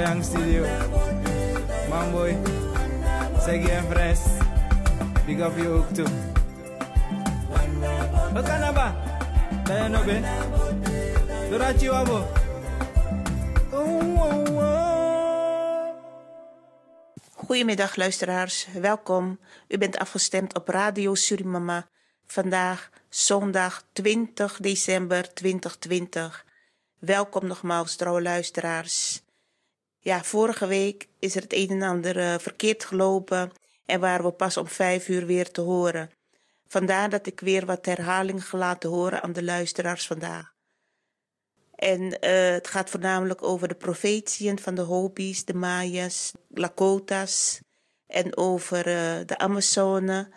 Yang Studio. Mamboy, Segi en Fres. Big up je ook toe. Wat kan dat ba? Ben je nog bij? Doordat je wabo. Oh. Goedemiddag luisteraars, welkom. U bent afgestemd op Radio Surimama. Vandaag zondag 20 december 2020. Welkom nogmaals, trouwe luisteraars. Ja, vorige week is er het een en ander eh, verkeerd gelopen en waren we pas om vijf uur weer te horen. Vandaar dat ik weer wat herhaling ga laten horen aan de luisteraars vandaag. En eh, het gaat voornamelijk over de profetieën van de Hopis, de Mayas, Lakota's en over eh, de Amazone,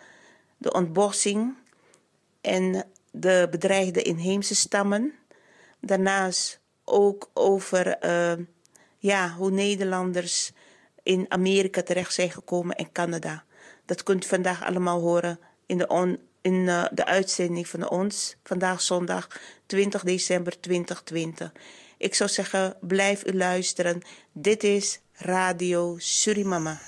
de ontbossing en de bedreigde inheemse stammen. Daarnaast ook over ja, hoe Nederlanders in Amerika terecht zijn gekomen en Canada. Dat kunt u vandaag allemaal horen in de, in, eh, de uitzending van ons. Vandaag zondag 20 december 2020. Ik zou zeggen, blijf u luisteren. Dit is Radio Surimama.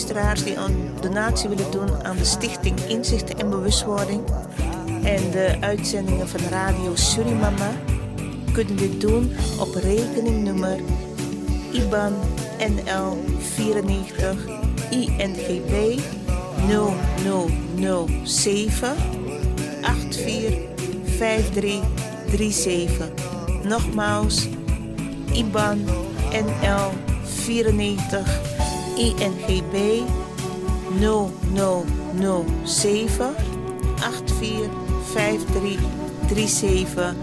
Luisteraars die een donatie willen doen aan de Stichting Inzichten en Bewustwording en de uitzendingen van Radio Surimama, kunnen dit doen op rekeningnummer IBAN NL 94 INGB 0007 845337. Nogmaals, IBAN NL 94 INGB 0007 845337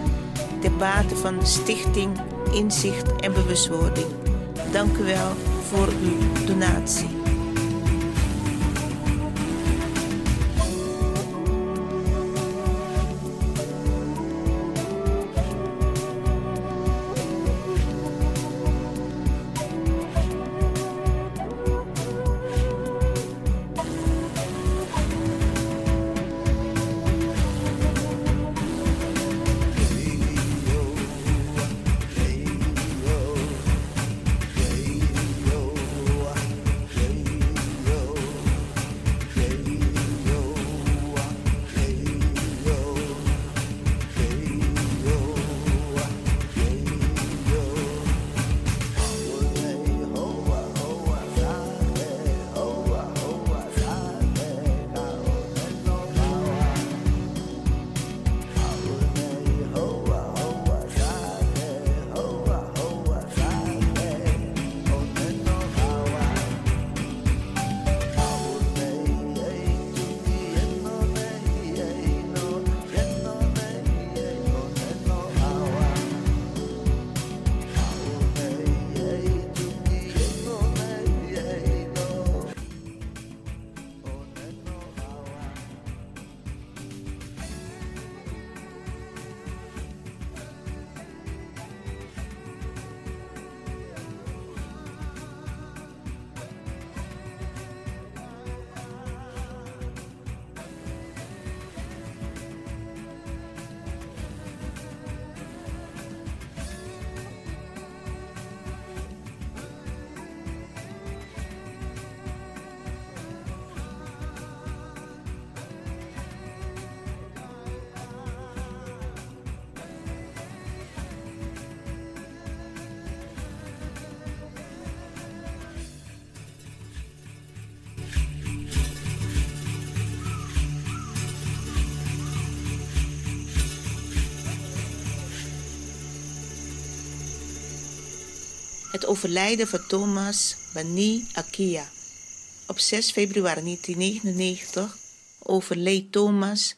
ter bate van Stichting Inzicht en Bewustwording. Dank u wel voor uw donatie. Het overlijden van Thomas Bani Akia. Op 6 februari 1999 overleed Thomas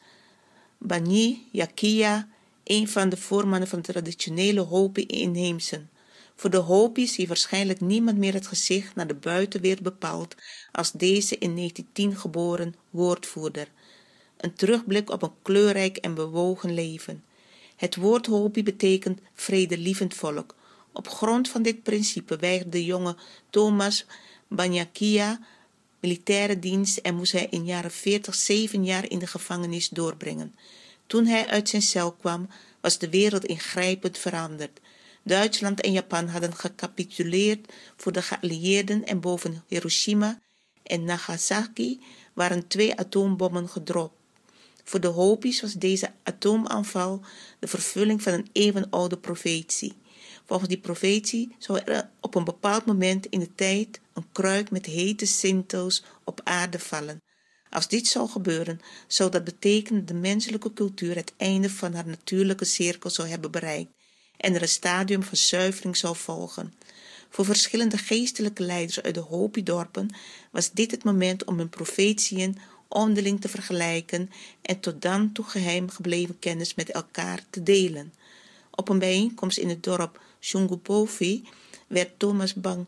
Bani Akia, een van de voormannen van de traditionele Hopi inheemsen. Voor de Hopi's heeft waarschijnlijk niemand meer het gezicht naar de buitenwereld bepaald als deze in 1910 geboren woordvoerder. Een terugblik op een kleurrijk en bewogen leven. Het woord Hopi betekent vredelievend volk op grond van dit principe weigerde de jonge Thomas Banyakia militaire dienst en moest hij in jaren 40 zeven jaar in de gevangenis doorbrengen. Toen hij uit zijn cel kwam, was de wereld ingrijpend veranderd. Duitsland en Japan hadden gecapituleerd voor de geallieerden en boven Hiroshima en Nagasaki waren twee atoombommen gedropt. Voor de Hopi's was deze atoomaanval de vervulling van een eeuwenoude profetie. Volgens die profetie zou er op een bepaald moment in de tijd een kruik met hete sintels op aarde vallen. Als dit zou gebeuren, zou dat betekenen dat de menselijke cultuur het einde van haar natuurlijke cirkel zou hebben bereikt en er een stadium van zuivering zou volgen. Voor verschillende geestelijke leiders uit de Hopi-dorpen was dit het moment om hun profetieën onderling te vergelijken en tot dan toe geheim gebleven kennis met elkaar te delen. Op een bijeenkomst in het dorp Shungupovi werd Thomas Bang,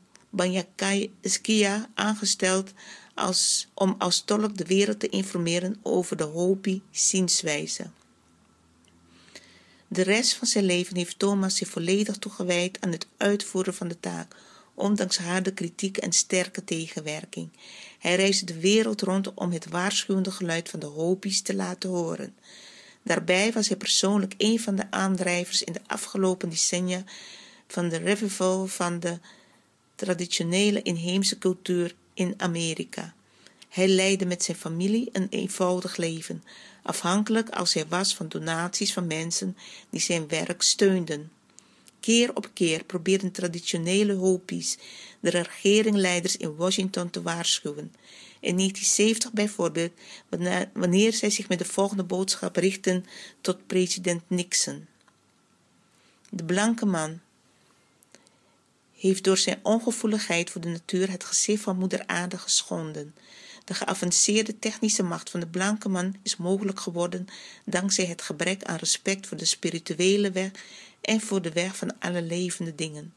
Skia aangesteld als, om als tolk de wereld te informeren over de Hopi-zienswijze. De rest van zijn leven heeft Thomas zich volledig toegewijd aan het uitvoeren van de taak, ondanks harde kritiek en sterke tegenwerking. Hij reisde de wereld rond om het waarschuwende geluid van de Hopi's te laten horen. Daarbij was hij persoonlijk een van de aandrijvers in de afgelopen decennia van de revival van de traditionele inheemse cultuur in Amerika. Hij leidde met zijn familie een eenvoudig leven, afhankelijk als hij was van donaties van mensen die zijn werk steunden. Keer op keer probeerden traditionele Hopis de regeringleiders in Washington te waarschuwen. In 1970 bijvoorbeeld, wanneer zij zich met de volgende boodschap richtten tot president Nixon. De blanke man, heeft door zijn ongevoeligheid voor de natuur het gezicht van moeder aarde geschonden. De geavanceerde technische macht van de blanke man is mogelijk geworden dankzij het gebrek aan respect voor de spirituele weg en voor de weg van alle levende dingen.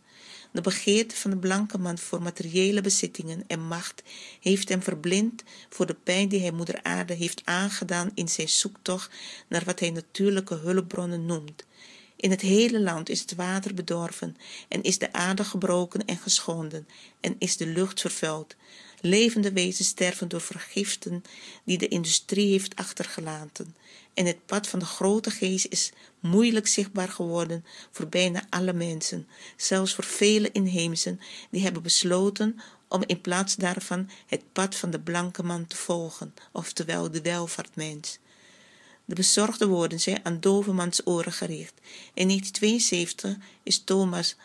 De begeerte van de blanke man voor materiële bezittingen en macht heeft hem verblind voor de pijn die hij moeder aarde heeft aangedaan in zijn zoektocht naar wat hij natuurlijke hulpbronnen noemt. In het hele land is het water bedorven en is de aarde gebroken en geschonden en is de lucht vervuild. Levende wezens sterven door vergiften die de industrie heeft achtergelaten. En het pad van de grote geest is moeilijk zichtbaar geworden voor bijna alle mensen, zelfs voor vele inheemsen die hebben besloten om in plaats daarvan het pad van de blanke man te volgen, oftewel de welvaartmens. De bezorgde woorden zijn aan dovemans oren gericht. In 1972 is Thomas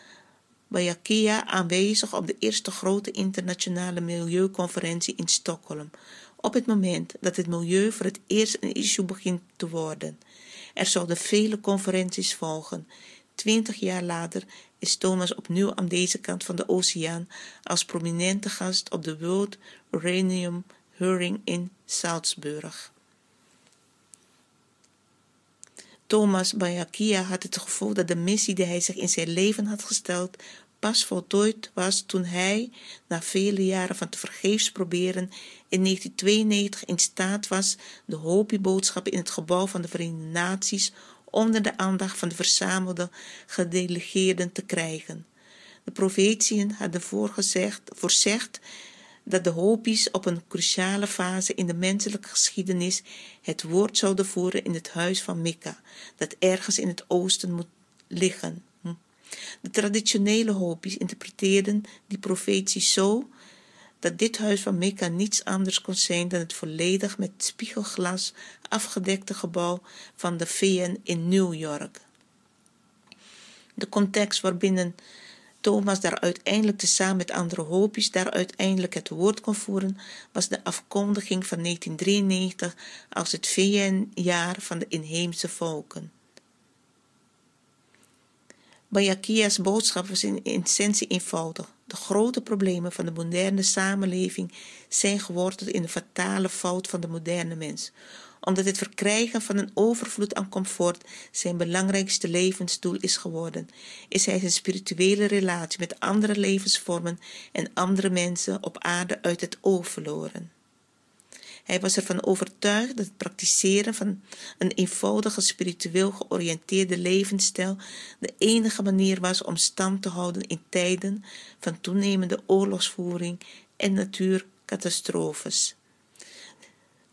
Bayakia aanwezig op de eerste grote internationale milieuconferentie in Stockholm, op het moment dat het milieu voor het eerst een issue begint te worden. Er zouden vele conferenties volgen. Twintig jaar later is Thomas opnieuw aan deze kant van de oceaan als prominente gast op de World Uranium Hearing in Salzburg. Thomas Bayakia had het gevoel dat de missie die hij zich in zijn leven had gesteld pas voltooid was toen hij, na vele jaren van tevergeefs proberen, in 1992 in staat was de Hopi-boodschap in het gebouw van de Verenigde Naties onder de aandacht van de verzamelde gedelegeerden te krijgen. De profetieën hadden voorgezegd, voorzegd dat de Hopi's op een cruciale fase in de menselijke geschiedenis het woord zouden voeren in het huis van Mekka, dat ergens in het oosten moet liggen. De traditionele Hopi's interpreteerden die profetie zo dat dit huis van Mekka niets anders kon zijn dan het volledig met spiegelglas afgedekte gebouw van de VN in New York. De context waarbinnen Thomas daar uiteindelijk tezamen met andere Hopi's daar uiteindelijk het woord kon voeren, was de afkondiging van 1993 als het VN-jaar van de inheemse volken. Bayakia's boodschap was in essentie eenvoudig. De grote problemen van de moderne samenleving zijn geworteld in de fatale fout van de moderne mens. Omdat het verkrijgen van een overvloed aan comfort zijn belangrijkste levensdoel is geworden, is hij zijn spirituele relatie met andere levensvormen en andere mensen op aarde uit het oog verloren. Hij was ervan overtuigd dat het praktiseren van een eenvoudige spiritueel georiënteerde levensstijl de enige manier was om stand te houden in tijden van toenemende oorlogsvoering en natuurcatastrofes.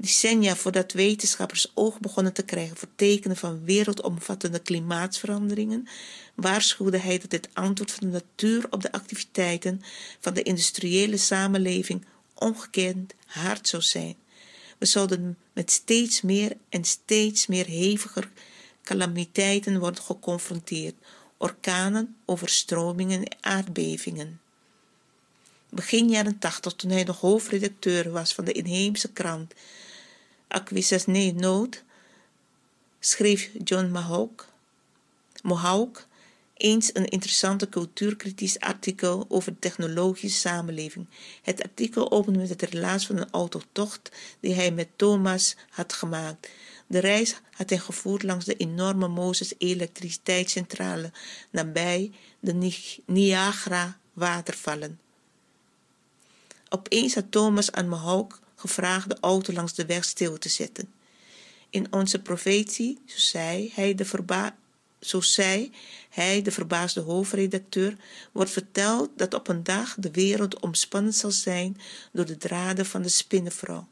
Decennia voordat wetenschappers oog begonnen te krijgen voor tekenen van wereldomvattende klimaatsveranderingen, waarschuwde hij dat het antwoord van de natuur op de activiteiten van de industriële samenleving ongekend hard zou zijn we zouden met steeds meer en steeds meer heviger calamiteiten worden geconfronteerd, orkanen, overstromingen en aardbevingen. Begin jaren tachtig, toen hij nog hoofdredacteur was van de inheemse krant Acquisasne Noot, schreef John Mahawk, Mohawk eens een interessante cultuurkritisch artikel over de technologische samenleving. Het artikel opent met het relaas van een autotocht die hij met Thomas had gemaakt. De reis had hij gevoerd langs de enorme Moses elektriciteitscentrale nabij de Niagara watervallen. Opeens had Thomas aan Mahawk gevraagd de auto langs de weg stil te zetten. In onze profetie, zo zei hij, de verba zo zei hij, de verbaasde hoofdredacteur, wordt verteld dat op een dag de wereld omspannen zal zijn door de draden van de spinnenvrouw.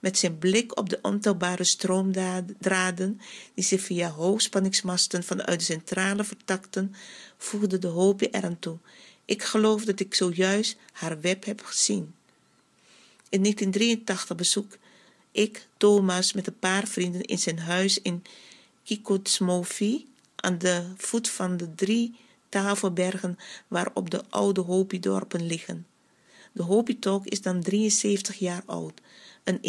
Met zijn blik op de ontelbare stroomdraden die zich via hoogspanningsmasten vanuit de centrale vertakten, voegde de hoop eraan toe. Ik geloof dat ik zojuist haar web heb gezien. In 1983 bezoek ik Thomas met een paar vrienden in zijn huis in Kikotsmovi aan de voet van de drie tafelbergen waarop de oude Hopi-dorpen liggen. De Hopi-tolk is dan 73 jaar oud. Een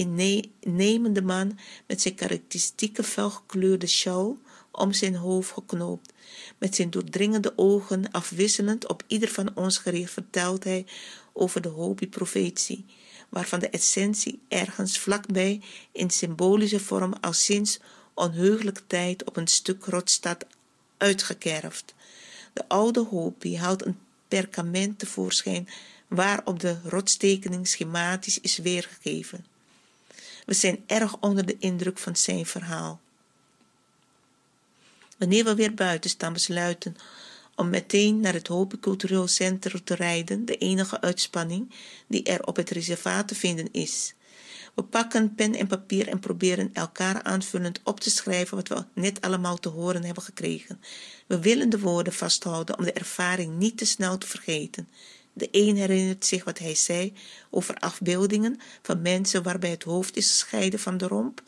innemende man met zijn karakteristieke felgekleurde sjaal om zijn hoofd geknoopt. Met zijn doordringende ogen afwisselend op ieder van ons gericht vertelt hij over de Hopi-profetie, waarvan de essentie ergens vlakbij in symbolische vorm al sinds onheugelijke tijd op een stuk rotsstad uitgekerfd. De oude Hopi haalt een perkament tevoorschijn waarop de rotstekening schematisch is weergegeven. We zijn erg onder de indruk van zijn verhaal. Wanneer we weer buiten staan besluiten om meteen naar het Hopi Cultureel Centrum te rijden, de enige uitspanning die er op het reservaat te vinden is. We pakken pen en papier en proberen elkaar aanvullend op te schrijven wat we net allemaal te horen hebben gekregen. We willen de woorden vasthouden om de ervaring niet te snel te vergeten. De een herinnert zich wat hij zei over afbeeldingen van mensen waarbij het hoofd is gescheiden van de romp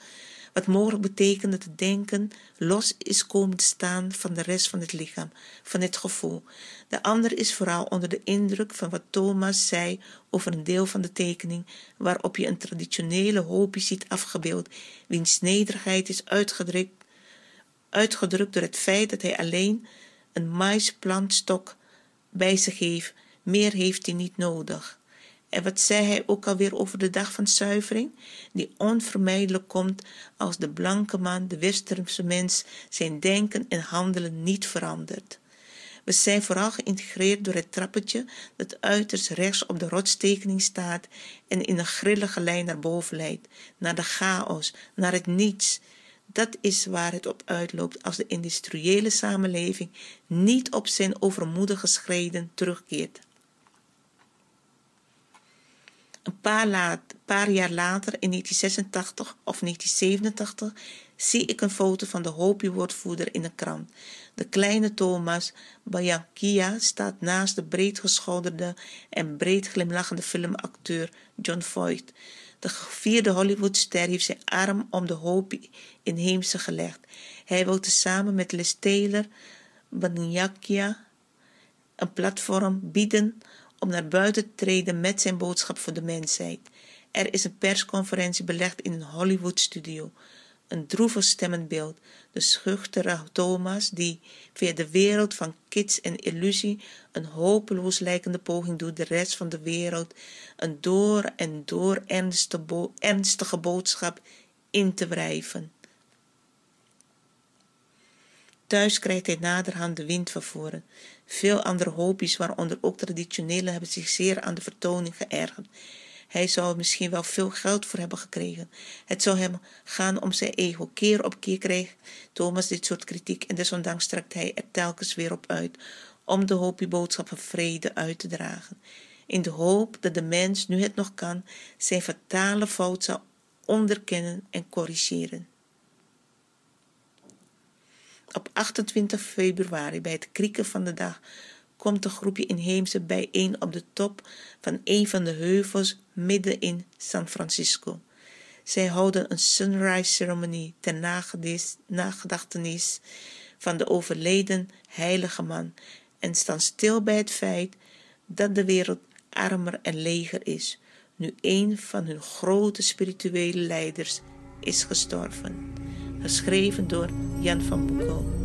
wat mogelijk betekent dat het denken los is komen te staan van de rest van het lichaam, van het gevoel. De ander is vooral onder de indruk van wat Thomas zei over een deel van de tekening, waarop je een traditionele hopi ziet afgebeeld, wiens nederigheid is uitgedrukt, uitgedrukt door het feit dat hij alleen een maïsplantstok bij zich heeft, meer heeft hij niet nodig. En wat zei hij ook alweer over de dag van zuivering? Die onvermijdelijk komt als de blanke man, de westerse mens, zijn denken en handelen niet verandert. We zijn vooral geïntegreerd door het trappetje dat uiterst rechts op de rotstekening staat en in een grillige lijn naar boven leidt, naar de chaos, naar het niets. Dat is waar het op uitloopt als de industriële samenleving niet op zijn overmoedige schreden terugkeert. Een paar, jaar later, in 1986 of 1987, zie ik een foto van de Hopi-woordvoerder in de krant. De kleine Thomas Bayankia staat naast de breedgeschouderde en breed glimlachende filmacteur John Voight. De gevierde Hollywoodster heeft zijn arm om de Hopi inheemse gelegd. Hij wilde samen met Les Taylor een platform bieden om naar buiten te treden met zijn boodschap voor de mensheid. Er is een persconferentie belegd in een Hollywood-studio. Een droevig stemmenbeeld. De schuchtere Thomas die via de wereld van kids en illusie een hopeloos lijkende poging doet de rest van de wereld een door en door ernstige boodschap in te wrijven. Thuis krijgt hij naderhand de wind van voren. Veel andere hobby's, waaronder ook traditionele, hebben zich zeer aan de vertoning geërgerd. Hij zou er misschien wel veel geld voor hebben gekregen. Het zou hem gaan om zijn ego. Keer op keer kreeg Thomas dit soort kritiek en desondanks strekt hij er telkens weer op uit om de hobbyboodschap van vrede uit te dragen. In de hoop dat de mens, nu het nog kan, zijn fatale fout zal onderkennen en corrigeren. Op 28 februari, bij het krieken van de dag, komt een groepje inheemse bijeen op de top van een van de heuvels midden in San Francisco. Zij houden een sunrise ceremonie ter nagedachtenis van de overleden heilige man en staan stil bij het feit dat de wereld armer en leger is, nu een van hun grote spirituele leiders is gestorven geschreven door Jan van Boekel.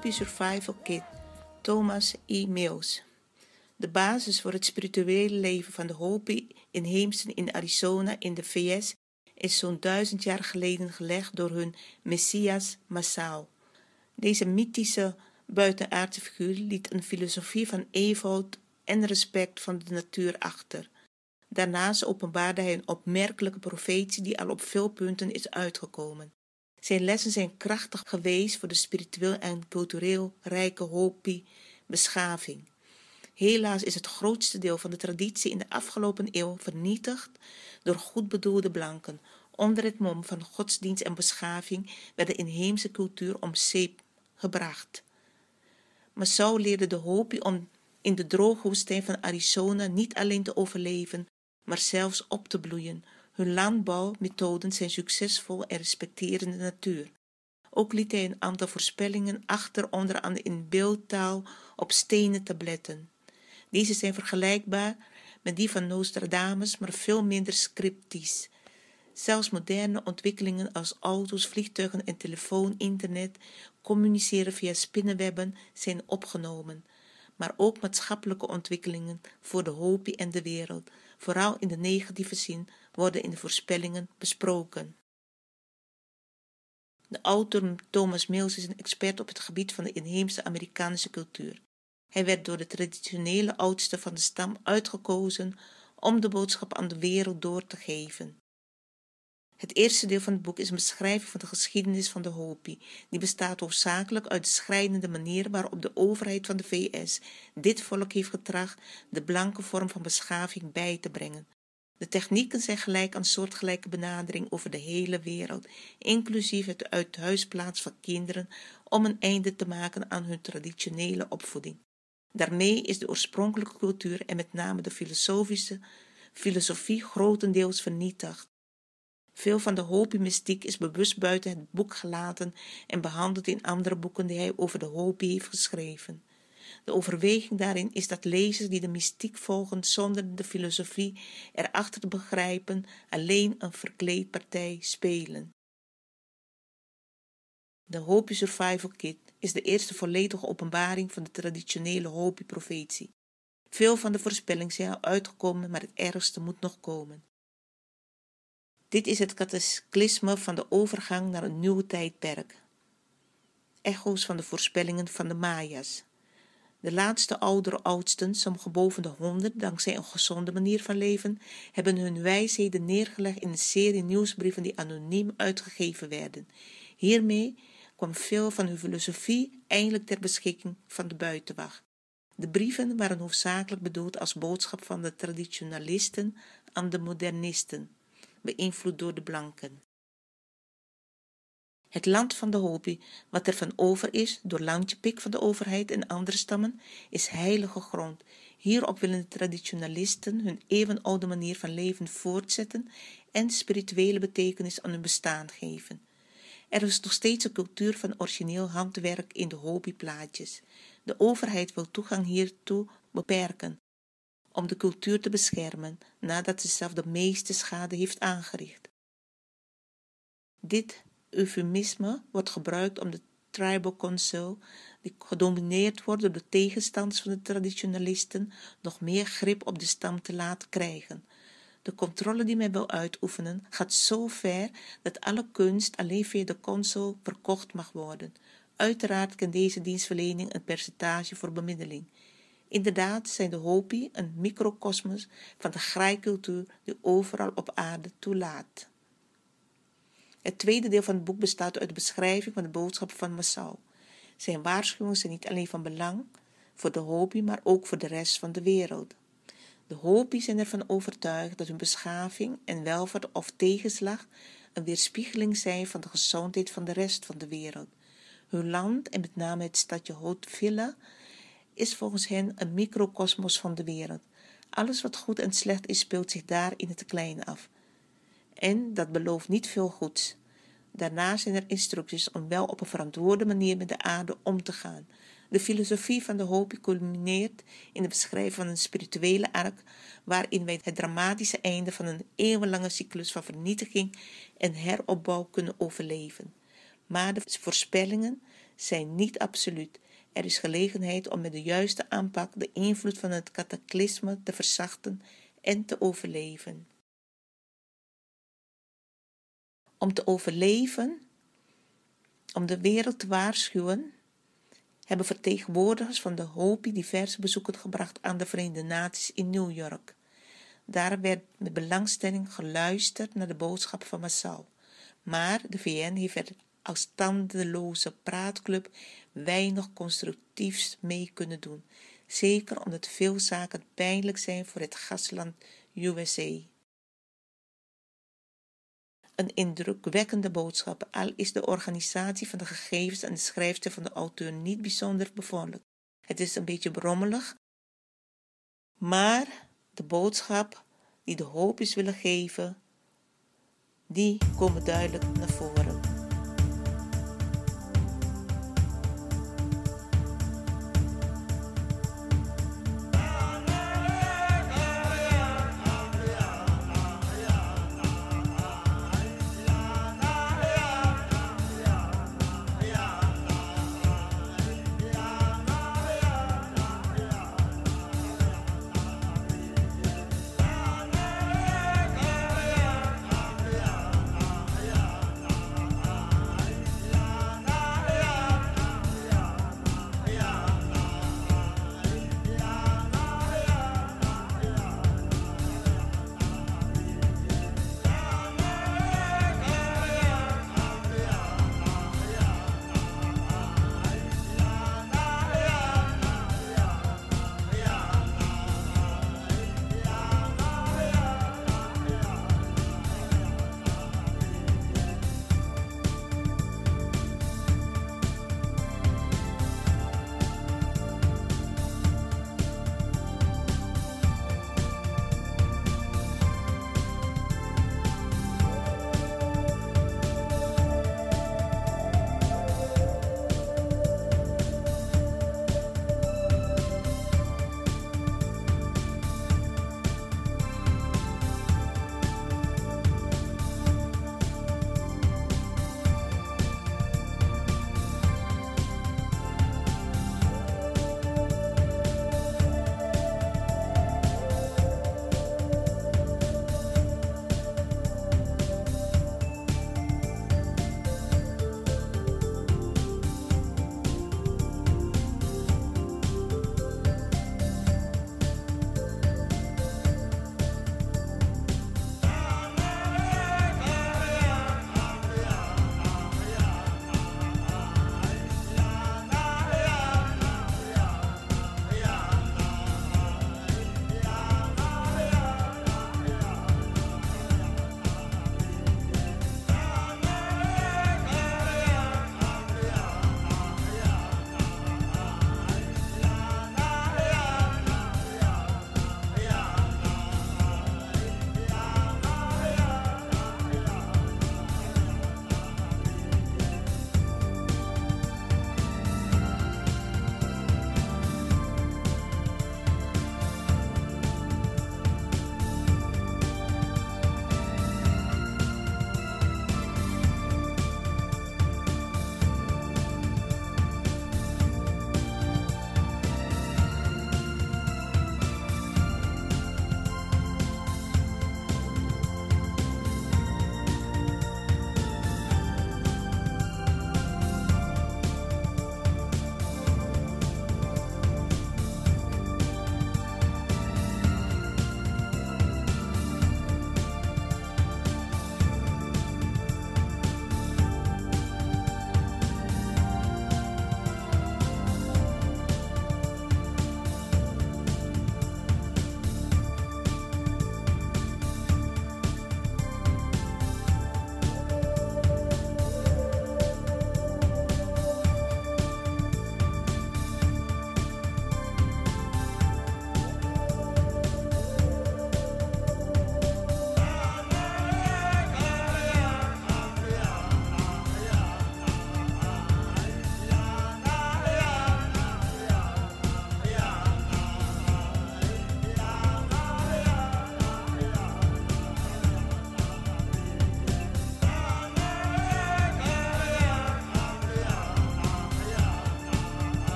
Hopi Survival Kit, Thomas E. Mills. De basis voor het spirituele leven van de Hopi inheemsen in Arizona in de VS is zo'n duizend jaar geleden gelegd door hun Messias massaal. Deze mythische buitenaardse figuur liet een filosofie van eenvoud en respect van de natuur achter. Daarnaast openbaarde hij een opmerkelijke profetie die al op veel punten is uitgekomen. Zijn lessen zijn krachtig geweest voor de spiritueel en cultureel rijke Hopi-beschaving. Helaas is het grootste deel van de traditie in de afgelopen eeuw vernietigd door goed bedoelde blanken. Onder het mom van godsdienst en beschaving werd de inheemse cultuur om zeep gebracht. Massaou leerde de Hopi om in de droge woestijn van Arizona niet alleen te overleven, maar zelfs op te bloeien. Hun landbouwmethoden zijn succesvol en respecteren de natuur. Ook liet hij een aantal voorspellingen achter, onder andere in beeldtaal op stenen tabletten. Deze zijn vergelijkbaar met die van Nostradamus, maar veel minder scriptisch. Zelfs moderne ontwikkelingen als auto's, vliegtuigen en telefoon, internet, communiceren via spinnenwebben zijn opgenomen. Maar ook maatschappelijke ontwikkelingen voor de Hopi en de wereld, vooral in de negatieve zin, worden in de voorspellingen besproken. De auteur Thomas Mills is een expert op het gebied van de inheemse Amerikaanse cultuur. Hij werd door de traditionele oudste van de stam uitgekozen om de boodschap aan de wereld door te geven. Het eerste deel van het boek is een beschrijving van de geschiedenis van de Hopi. Die bestaat hoofdzakelijk uit de schrijnende manier waarop de overheid van de VS dit volk heeft getracht de blanke vorm van beschaving bij te brengen. De technieken zijn gelijk aan soortgelijke benadering over de hele wereld, inclusief het uithuisplaats van kinderen, om een einde te maken aan hun traditionele opvoeding. Daarmee is de oorspronkelijke cultuur en met name de filosofische filosofie grotendeels vernietigd. Veel van de Hopi-mystiek is bewust buiten het boek gelaten en behandeld in andere boeken die hij over de Hopi heeft geschreven. De overweging daarin is dat lezers die de mystiek volgen zonder de filosofie erachter te begrijpen, alleen een verkleedpartij spelen. De Hopi Survival Kit is de eerste volledige openbaring van de traditionele Hopi-profetie. Veel van de voorspellingen zijn al uitgekomen, maar het ergste moet nog komen. Dit is het cataclysme van de overgang naar een nieuw tijdperk. Echo's van de voorspellingen van de Maya's. De laatste oudere oudsten, sommige boven de honderd, dankzij een gezonde manier van leven, hebben hun wijsheden neergelegd in een serie nieuwsbrieven die anoniem uitgegeven werden. Hiermee kwam veel van hun filosofie eindelijk ter beschikking van de buitenwacht. De brieven waren hoofdzakelijk bedoeld als boodschap van de traditionalisten aan de modernisten, beïnvloed door de blanken. Het land van de Hopi, wat er van over is door landjepik van de overheid en andere stammen, is heilige grond. Hierop willen de traditionalisten hun eeuwenoude manier van leven voortzetten en spirituele betekenis aan hun bestaan geven. Er is nog steeds een cultuur van origineel handwerk in de Hopi-plaatjes. De overheid wil toegang hiertoe beperken, om de cultuur te beschermen nadat ze zelf de meeste schade heeft aangericht. Dit eufemisme wordt gebruikt om de tribal council, die gedomineerd wordt door de tegenstanders van de traditionalisten, nog meer grip op de stam te laten krijgen. De controle die men wil uitoefenen gaat zo ver dat alle kunst alleen via de consul verkocht mag worden. Uiteraard kent deze dienstverlening een percentage voor bemiddeling. Inderdaad zijn de Hopi een microcosmos van de graaikultuur die overal op aarde toelaat. Het tweede deel van het boek bestaat uit de beschrijving van de boodschap van Massau. Zijn waarschuwingen zijn niet alleen van belang voor de Hopi, maar ook voor de rest van de wereld. De Hopi zijn ervan overtuigd dat hun beschaving en welvaart of tegenslag een weerspiegeling zijn van de gezondheid van de rest van de wereld. Hun land, en met name het stadje Houtvilla, is volgens hen een microcosmos van de wereld. Alles wat goed en slecht is, speelt zich daar in het klein af. En dat belooft niet veel goeds. Daarnaast zijn er instructies om wel op een verantwoorde manier met de aarde om te gaan. De filosofie van de Hopi culmineert in de beschrijving van een spirituele ark, waarin wij het dramatische einde van een eeuwenlange cyclus van vernietiging en heropbouw kunnen overleven. Maar de voorspellingen zijn niet absoluut. Er is gelegenheid om met de juiste aanpak de invloed van het cataclysme te verzachten en te overleven. Om te overleven, om de wereld te waarschuwen, hebben vertegenwoordigers van de Hopi diverse bezoeken gebracht aan de Verenigde Naties in New York. Daar werd met belangstelling geluisterd naar de boodschap van Massal. Maar de VN heeft er als tandeloze praatclub weinig constructiefs mee kunnen doen. Zeker omdat veel zaken pijnlijk zijn voor het gastland USA. Een indrukwekkende boodschap, al is de organisatie van de gegevens en de schrijfster van de auteur niet bijzonder bevorderlijk. Het is een beetje brommelig, maar de boodschap die de hoop is willen geven, die komen duidelijk naar voren.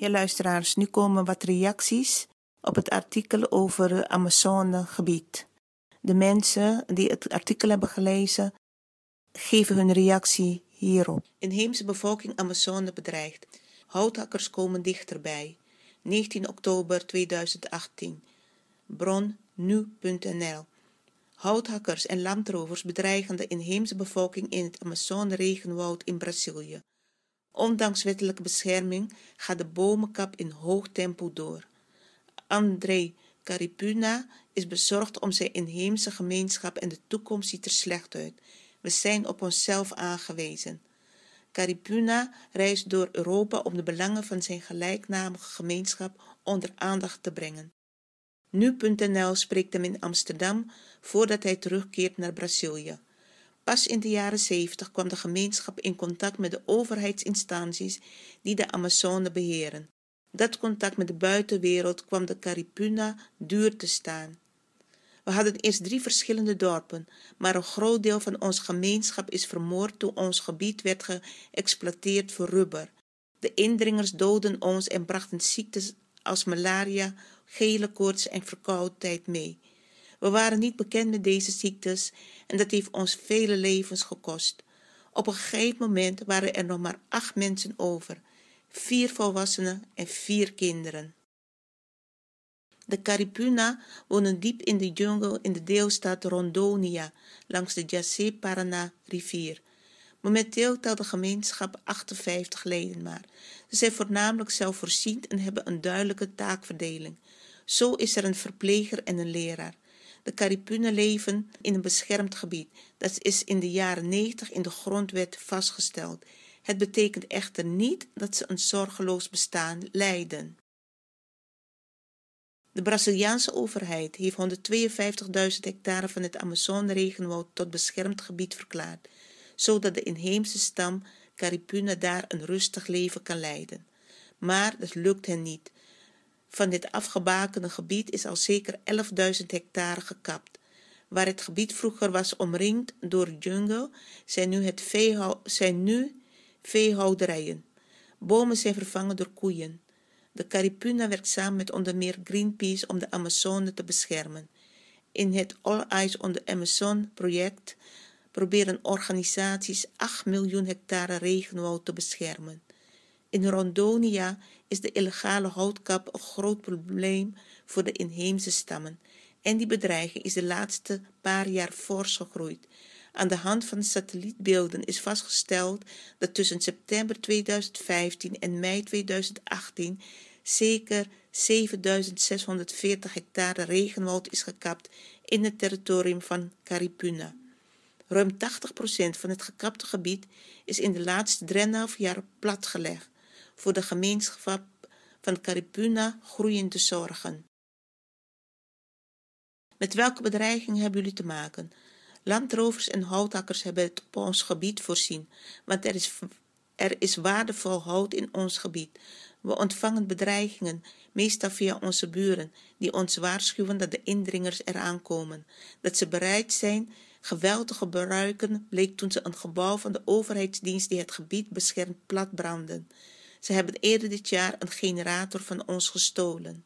Ja, luisteraars, nu komen wat reacties op het artikel over het Amazonegebied. De mensen die het artikel hebben gelezen, geven hun reactie hierop. Inheemse bevolking Amazone bedreigd. Houthakkers komen dichterbij. 19 oktober 2018. Bron nu.nl. Houthakkers en landrovers bedreigen de inheemse bevolking in het Amazone-regenwoud in Brazilië. Ondanks wettelijke bescherming gaat de bomenkap in hoog tempo door. André Caripuna is bezorgd om zijn inheemse gemeenschap en de toekomst ziet er slecht uit. We zijn op onszelf aangewezen. Caripuna reist door Europa om de belangen van zijn gelijknamige gemeenschap onder aandacht te brengen. Nu.nl spreekt hem in Amsterdam voordat hij terugkeert naar Brazilië. Pas in de jaren 70 kwam de gemeenschap in contact met de overheidsinstanties die de Amazone beheren. Dat contact met de buitenwereld kwam de Caripuna duur te staan. We hadden eerst drie verschillende dorpen, maar een groot deel van onze gemeenschap is vermoord toen ons gebied werd geëxploiteerd voor rubber. De indringers doden ons en brachten ziektes als malaria, gele koorts en verkoudheid mee. We waren niet bekend met deze ziektes en dat heeft ons vele levens gekost. Op een gegeven moment waren er nog maar acht mensen over, vier volwassenen en vier kinderen. De Caripuna wonen diep in de jungle in de deelstaat Rondonia, langs de Jacé-Paraná-rivier. Momenteel telt de gemeenschap 58 leden maar. Ze zijn voornamelijk zelfvoorziend en hebben een duidelijke taakverdeling. Zo is er een verpleger en een leraar. De Caripunen leven in een beschermd gebied. Dat is in de jaren 90 in de grondwet vastgesteld. Het betekent echter niet dat ze een zorgeloos bestaan leiden. De Braziliaanse overheid heeft 152.000 hectare van het Amazone-regenwoud tot beschermd gebied verklaard, zodat de inheemse stam Caripuna daar een rustig leven kan leiden. Maar dat lukt hen niet. Van dit afgebakende gebied is al zeker 11.000 hectare gekapt. Waar het gebied vroeger was omringd door jungle, zijn nu, het zijn nu veehouderijen. Bomen zijn vervangen door koeien. De Caripuna werkt samen met onder meer Greenpeace om de Amazone te beschermen. In het All Eyes on the Amazon project proberen organisaties 8 miljoen hectare regenwoud te beschermen. In Rondonia is de illegale houtkap een groot probleem voor de inheemse stammen en die bedreiging is de laatste paar jaar fors gegroeid. Aan de hand van satellietbeelden is vastgesteld dat tussen september 2015 en mei 2018 zeker 7640 hectare regenwoud is gekapt in het territorium van Caripuna. Ruim 80% van het gekapte gebied is in de laatste 3,5 jaar platgelegd voor de gemeenschap van Caripuna groeiend te zorgen. Met welke bedreiging hebben jullie te maken? Landrovers en houthakkers hebben het op ons gebied voorzien, want er is, er is waardevol hout in ons gebied. We ontvangen bedreigingen, meestal via onze buren, die ons waarschuwen dat de indringers eraan komen. Dat ze bereid zijn geweld te gebruiken, bleek toen ze een gebouw van de overheidsdienst die het gebied beschermt platbranden. Ze hebben eerder dit jaar een generator van ons gestolen.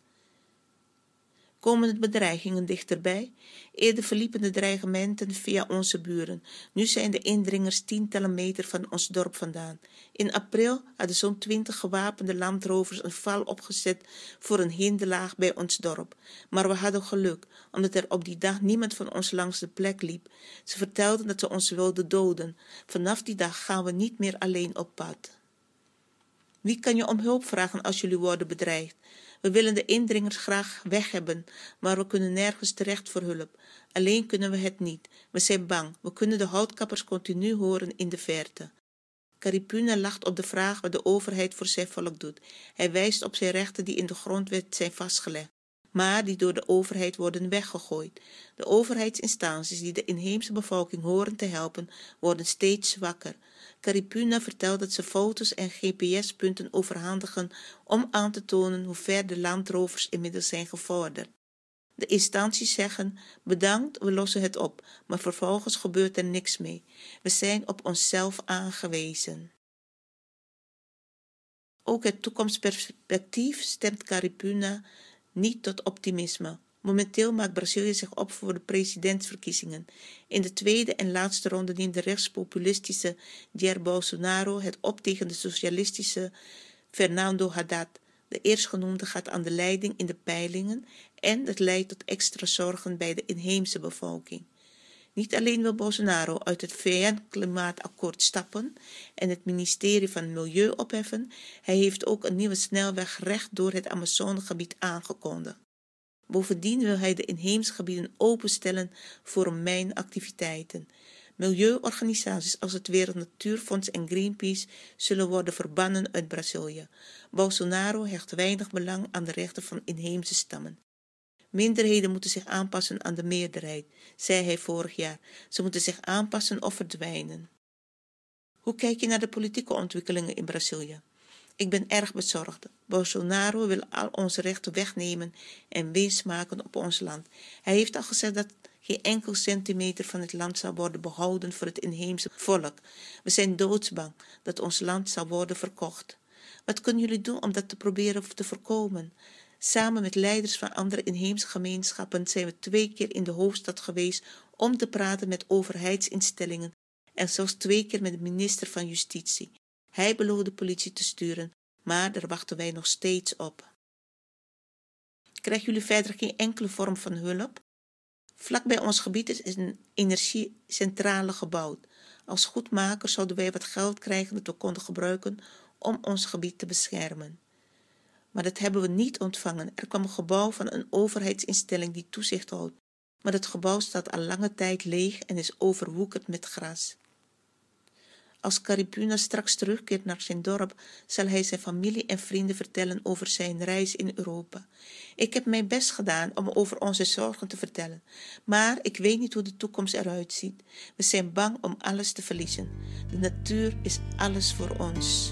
Komen de bedreigingen dichterbij? Eerder verliepen de dreigementen via onze buren. Nu zijn de indringers tientallen meter van ons dorp vandaan. In april hadden zo'n twintig gewapende landrovers een val opgezet voor een hinderlaag bij ons dorp. Maar we hadden geluk, omdat er op die dag niemand van ons langs de plek liep. Ze vertelden dat ze ons wilden doden. Vanaf die dag gaan we niet meer alleen op pad. Wie kan je om hulp vragen als jullie worden bedreigd? We willen de indringers graag weg hebben, maar we kunnen nergens terecht voor hulp. Alleen kunnen we het niet. We zijn bang. We kunnen de houtkappers continu horen in de verte. Caripuna lacht op de vraag wat de overheid voor zijn volk doet. Hij wijst op zijn rechten die in de grondwet zijn vastgelegd, maar die door de overheid worden weggegooid. De overheidsinstanties die de inheemse bevolking horen te helpen, worden steeds zwakker. Caripuna vertelt dat ze foto's en GPS-punten overhandigen om aan te tonen hoe ver de landrovers inmiddels zijn gevorderd. De instanties zeggen: bedankt, we lossen het op, maar vervolgens gebeurt er niks mee. We zijn op onszelf aangewezen. Ook het toekomstperspectief stemt Caripuna niet tot optimisme. Momenteel maakt Brazilië zich op voor de presidentsverkiezingen. In de tweede en laatste ronde neemt de rechtspopulistische Jair Bolsonaro het op tegen de socialistische Fernando Haddad. De eerstgenoemde gaat aan de leiding in de peilingen en het leidt tot extra zorgen bij de inheemse bevolking. Niet alleen wil Bolsonaro uit het VN-klimaatakkoord stappen en het ministerie van Milieu opheffen, hij heeft ook een nieuwe snelweg recht door het Amazonegebied aangekondigd. Bovendien wil hij de inheemse gebieden openstellen voor mijnactiviteiten. Milieuorganisaties als het Wereld Natuurfonds en Greenpeace zullen worden verbannen uit Brazilië. Bolsonaro hecht weinig belang aan de rechten van inheemse stammen. Minderheden moeten zich aanpassen aan de meerderheid, zei hij vorig jaar. Ze moeten zich aanpassen of verdwijnen. Hoe kijk je naar de politieke ontwikkelingen in Brazilië? Ik ben erg bezorgd. Bolsonaro wil al onze rechten wegnemen en winst maken op ons land. Hij heeft al gezegd dat geen enkel centimeter van het land zal worden behouden voor het inheemse volk. We zijn doodsbang dat ons land zal worden verkocht. Wat kunnen jullie doen om dat te proberen te voorkomen? Samen met leiders van andere inheemse gemeenschappen zijn we twee keer in de hoofdstad geweest om te praten met overheidsinstellingen en zelfs twee keer met de minister van Justitie. Hij beloofde politie te sturen, maar daar wachten wij nog steeds op. Krijgen jullie verder geen enkele vorm van hulp? Vlak bij ons gebied is een energiecentrale gebouwd. Als goedmaker zouden wij wat geld krijgen dat we konden gebruiken om ons gebied te beschermen. Maar dat hebben we niet ontvangen. Er kwam een gebouw van een overheidsinstelling die toezicht houdt. Maar het gebouw staat al lange tijd leeg en is overwoekerd met gras. Als Caripuna straks terugkeert naar zijn dorp, zal hij zijn familie en vrienden vertellen over zijn reis in Europa. Ik heb mijn best gedaan om over onze zorgen te vertellen, maar ik weet niet hoe de toekomst eruit ziet. We zijn bang om alles te verliezen. De natuur is alles voor ons.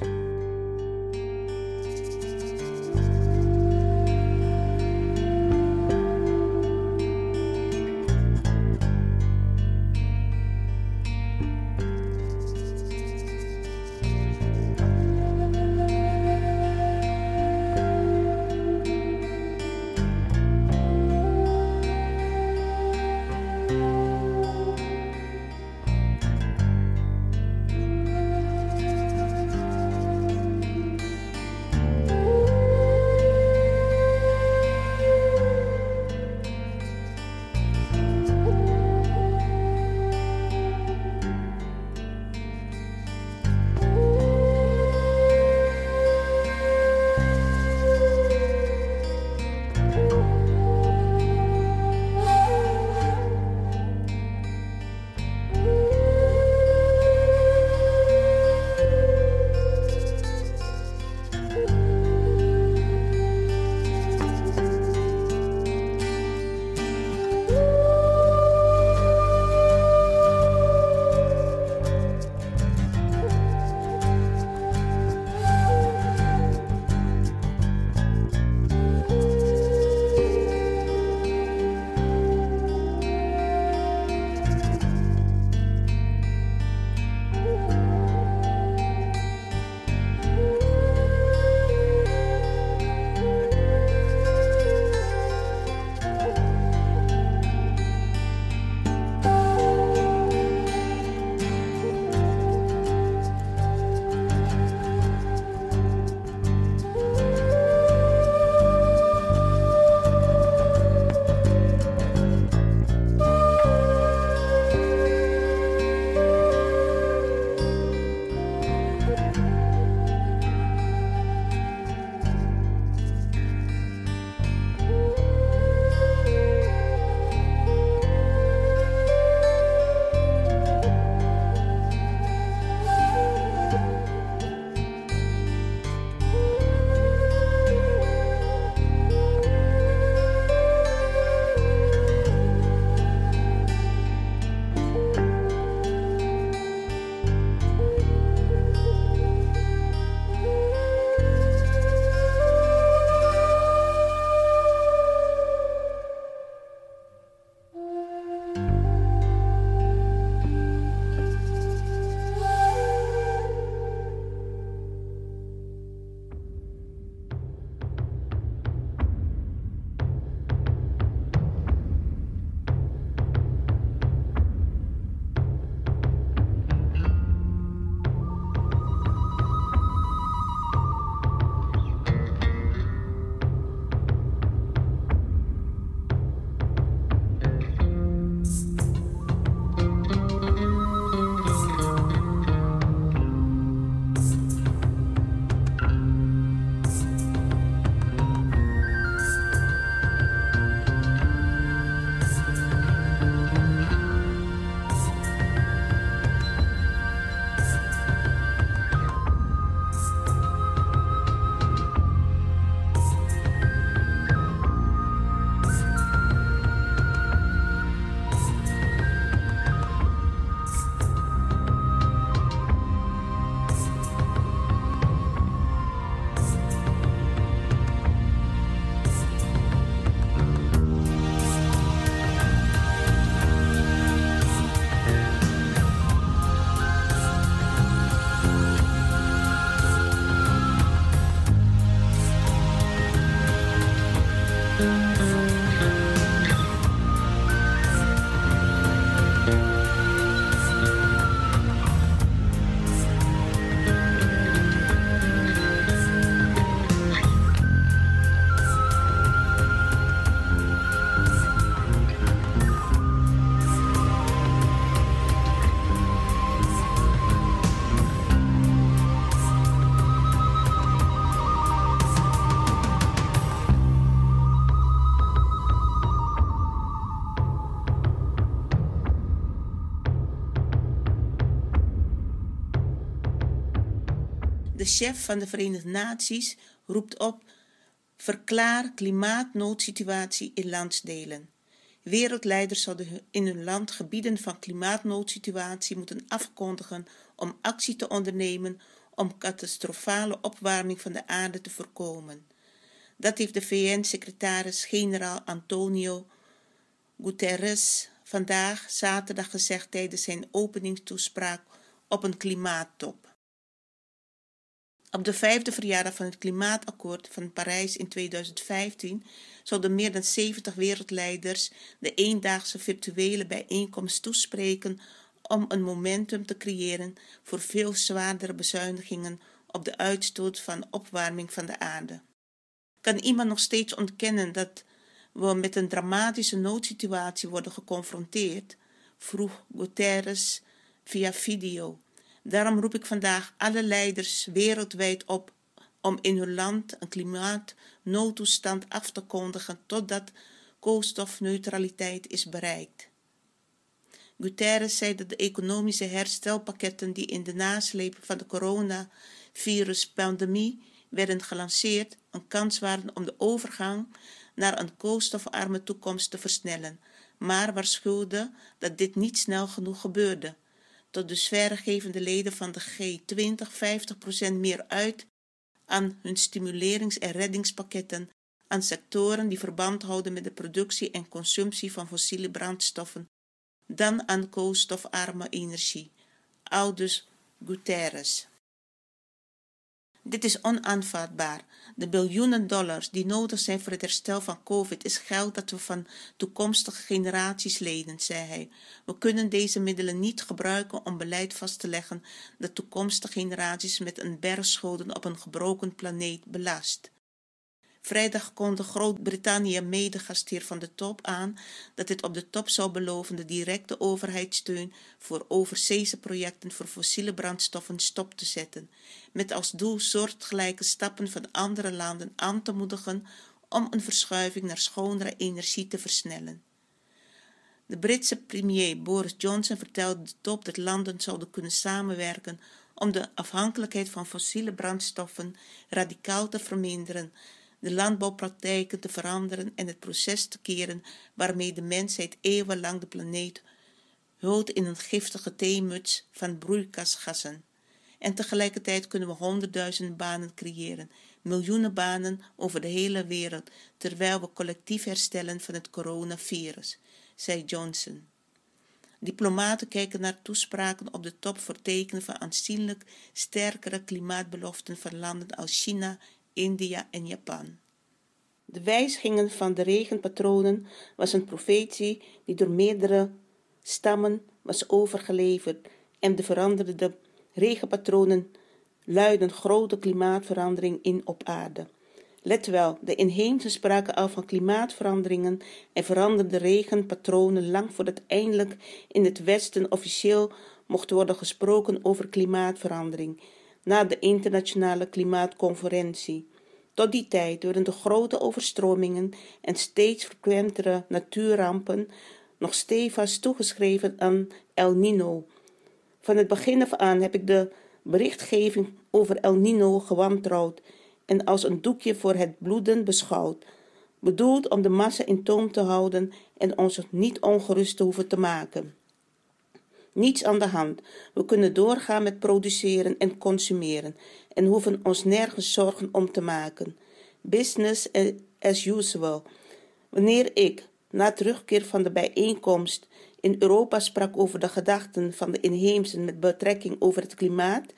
Chef van de Verenigde Naties roept op: verklaar klimaatnoodsituatie in landsdelen. Wereldleiders zouden in hun land gebieden van klimaatnoodsituatie moeten afkondigen om actie te ondernemen om catastrofale opwarming van de aarde te voorkomen. Dat heeft de VN-secretaris-generaal Antonio Guterres vandaag zaterdag gezegd tijdens zijn openingstoespraak op een klimaattop. Op de vijfde verjaardag van het Klimaatakkoord van Parijs in 2015 zouden meer dan 70 wereldleiders de eendaagse virtuele bijeenkomst toespreken om een momentum te creëren voor veel zwaardere bezuinigingen op de uitstoot van opwarming van de aarde. Kan iemand nog steeds ontkennen dat we met een dramatische noodsituatie worden geconfronteerd? vroeg Guterres via video. Daarom roep ik vandaag alle leiders wereldwijd op om in hun land een klimaatnoodtoestand af te kondigen totdat koolstofneutraliteit is bereikt. Guterres zei dat de economische herstelpakketten die in de nasleep van de coronaviruspandemie werden gelanceerd, een kans waren om de overgang naar een koolstofarme toekomst te versnellen, maar waarschuwde dat dit niet snel genoeg gebeurde. Tot de leden van de G20 50% meer uit aan hun stimulerings- en reddingspakketten aan sectoren die verband houden met de productie en consumptie van fossiele brandstoffen dan aan koolstofarme energie. Aldus Guterres. Dit is onaanvaardbaar. De biljoenen dollars die nodig zijn voor het herstel van COVID is geld dat we van toekomstige generaties lenen, zei hij. We kunnen deze middelen niet gebruiken om beleid vast te leggen dat toekomstige generaties met een berg schulden op een gebroken planeet belast. Vrijdag kondigde Groot-Brittannië medegastheer van de top aan dat het op de top zou beloven de directe overheidssteun voor overzeese projecten voor fossiele brandstoffen stop te zetten, met als doel soortgelijke stappen van andere landen aan te moedigen om een verschuiving naar schonere energie te versnellen. De Britse premier Boris Johnson vertelde de top dat landen zouden kunnen samenwerken om de afhankelijkheid van fossiele brandstoffen radicaal te verminderen de landbouwpraktijken te veranderen en het proces te keren waarmee de mensheid eeuwenlang de planeet hult in een giftige theemuts van broeikasgassen. En tegelijkertijd kunnen we honderdduizenden banen creëren, miljoenen banen over de hele wereld, terwijl we collectief herstellen van het coronavirus, zei Johnson. Diplomaten kijken naar toespraken op de top voor tekenen van aanzienlijk sterkere klimaatbeloften van landen als China, India en Japan. De wijzigingen van de regenpatronen was een profetie die door meerdere stammen was overgeleverd en de veranderde regenpatronen luiden grote klimaatverandering in op aarde. Let wel, de inheemse spraken al van klimaatveranderingen en veranderde regenpatronen lang voordat eindelijk in het Westen officieel mocht worden gesproken over klimaatverandering, na de internationale klimaatconferentie. Tot die tijd worden de grote overstromingen en steeds frequentere natuurrampen nog stevast toegeschreven aan El Nino. Van het begin af aan heb ik de berichtgeving over El Nino gewantrouwd en als een doekje voor het bloeden beschouwd, bedoeld om de massa in toom te houden en ons niet ongerust te hoeven te maken. Niets aan de hand. We kunnen doorgaan met produceren en consumeren en hoeven ons nergens zorgen om te maken. Business as usual. Wanneer ik, na terugkeer van de bijeenkomst, in Europa sprak over de gedachten van de inheemsen met betrekking over het klimaat,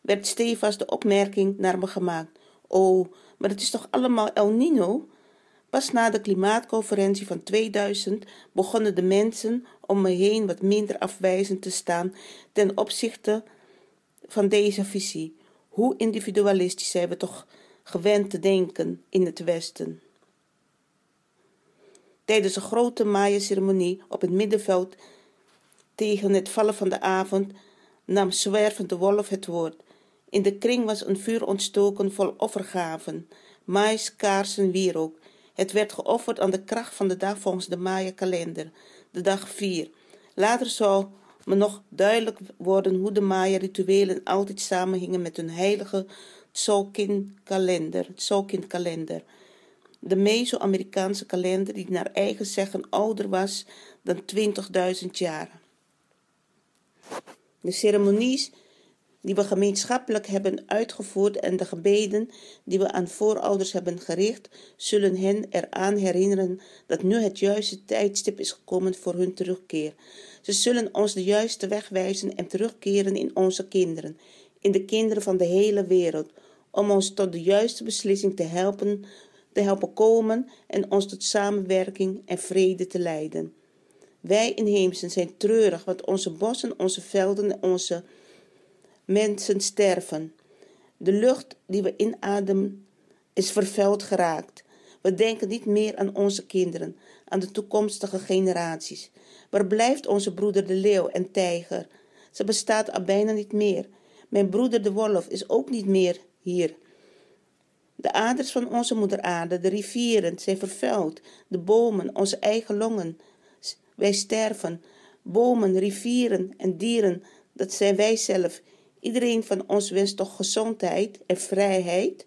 werd stevast de opmerking naar me gemaakt: Oh, maar het is toch allemaal El Nino? Pas na de klimaatconferentie van 2000 begonnen de mensen om me heen wat minder afwijzend te staan ten opzichte van deze visie. Hoe individualistisch zijn we toch gewend te denken in het Westen? Tijdens een grote Maya-ceremonie op het middenveld tegen het vallen van de avond nam zwervende wolf het woord. In de kring was een vuur ontstoken vol offergaven, mais, kaarsen, wierook. Het werd geofferd aan de kracht van de dag volgens de Maya-kalender, de dag 4. Later zou me nog duidelijk worden hoe de Maya-rituelen altijd samenhingen met hun heilige Tzolkin-kalender. Tzolkin-kalender. De Meso-Amerikaanse kalender die naar eigen zeggen ouder was dan 20.000 jaar. De ceremonies die we gemeenschappelijk hebben uitgevoerd en de gebeden die we aan voorouders hebben gericht, zullen hen eraan herinneren dat nu het juiste tijdstip is gekomen voor hun terugkeer. Ze zullen ons de juiste weg wijzen en terugkeren in onze kinderen, in de kinderen van de hele wereld, om ons tot de juiste beslissing te helpen, te helpen komen en ons tot samenwerking en vrede te leiden. Wij inheemsen zijn treurig, want onze bossen, onze velden en onze mensen sterven. De lucht die we inademen is vervuild geraakt. We denken niet meer aan onze kinderen, aan de toekomstige generaties. Waar blijft onze broeder de leeuw en tijger? Ze bestaat al bijna niet meer. Mijn broeder de wolf is ook niet meer hier. De aders van onze moeder aarde, de rivieren, zijn vervuild. De bomen, onze eigen longen. Wij sterven. Bomen, rivieren en dieren, dat zijn wij zelf. Iedereen van ons wenst toch gezondheid en vrijheid?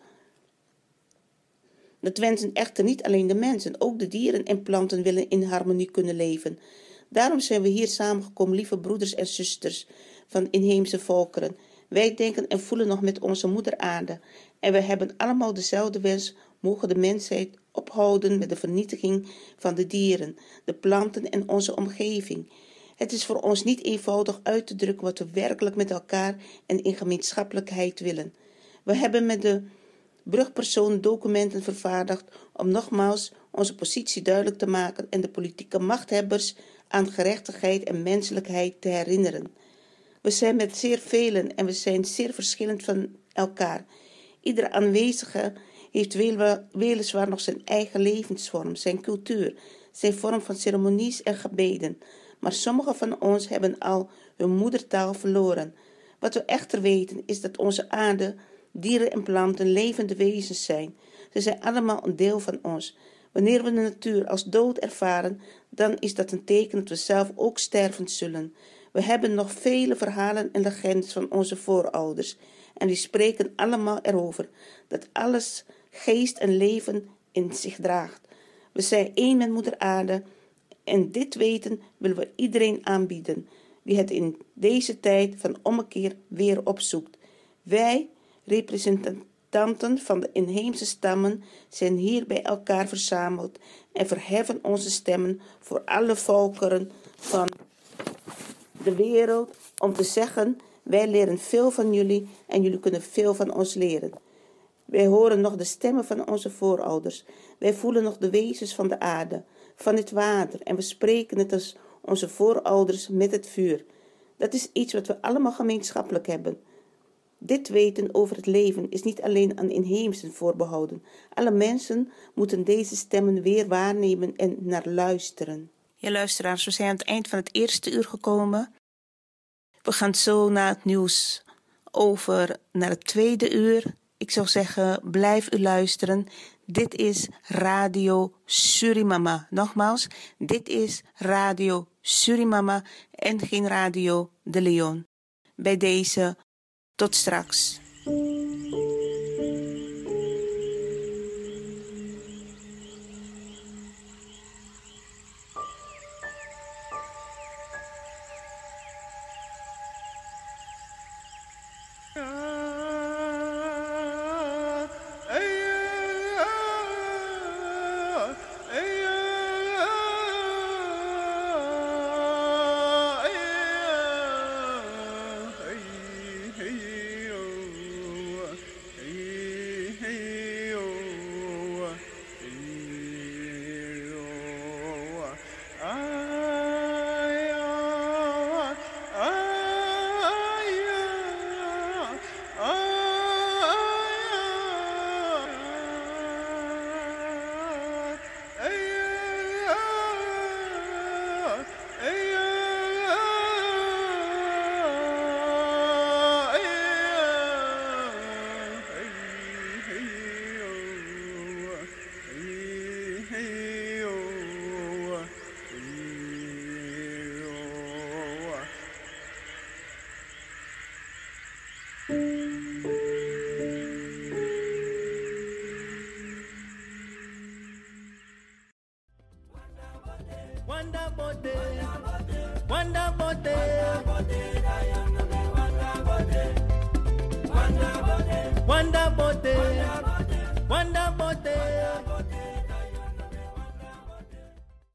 Dat wensen echter niet alleen de mensen, ook de dieren en planten willen in harmonie kunnen leven. Daarom zijn we hier samengekomen, lieve broeders en zusters van inheemse volkeren. Wij denken en voelen nog met onze moeder aarde. En we hebben allemaal dezelfde wens, mogen de mensheid ophouden met de vernietiging van de dieren, de planten en onze omgeving. Het is voor ons niet eenvoudig uit te drukken wat we werkelijk met elkaar en in gemeenschappelijkheid willen. We hebben met de brugpersoon documenten vervaardigd om nogmaals onze positie duidelijk te maken en de politieke machthebbers aan gerechtigheid en menselijkheid te herinneren. We zijn met zeer velen en we zijn zeer verschillend van elkaar. Iedere aanwezige heeft weliswaar nog zijn eigen levensvorm, zijn cultuur, zijn vorm van ceremonies en gebeden maar sommigen van ons hebben al hun moedertaal verloren. Wat we echter weten is dat onze aarde, dieren en planten levende wezens zijn. Ze zijn allemaal een deel van ons. Wanneer we de natuur als dood ervaren, dan is dat een teken dat we zelf ook sterven zullen. We hebben nog vele verhalen en legendes van onze voorouders, en die spreken allemaal erover dat alles geest en leven in zich draagt. We zijn één met Moeder Aarde en dit weten willen we iedereen aanbieden die het in deze tijd van ommekeer weer opzoekt. Wij, representanten van de inheemse stammen, zijn hier bij elkaar verzameld en verheffen onze stemmen voor alle volkeren van de wereld om te zeggen: wij leren veel van jullie en jullie kunnen veel van ons leren. Wij horen nog de stemmen van onze voorouders. Wij voelen nog de wezens van de aarde van het water en we spreken het als onze voorouders met het vuur. Dat is iets wat we allemaal gemeenschappelijk hebben. Dit weten over het leven is niet alleen aan inheemsen voorbehouden. Alle mensen moeten deze stemmen weer waarnemen en naar luisteren. Ja, luisteraars, we zijn aan het eind van het eerste uur gekomen. We gaan zo naar het nieuws over naar het tweede uur. Ik zou zeggen, blijf u luisteren. Dit is Radio Surimama. Nogmaals, dit is Radio Surimama en geen Radio de Leon. Bij deze, tot straks.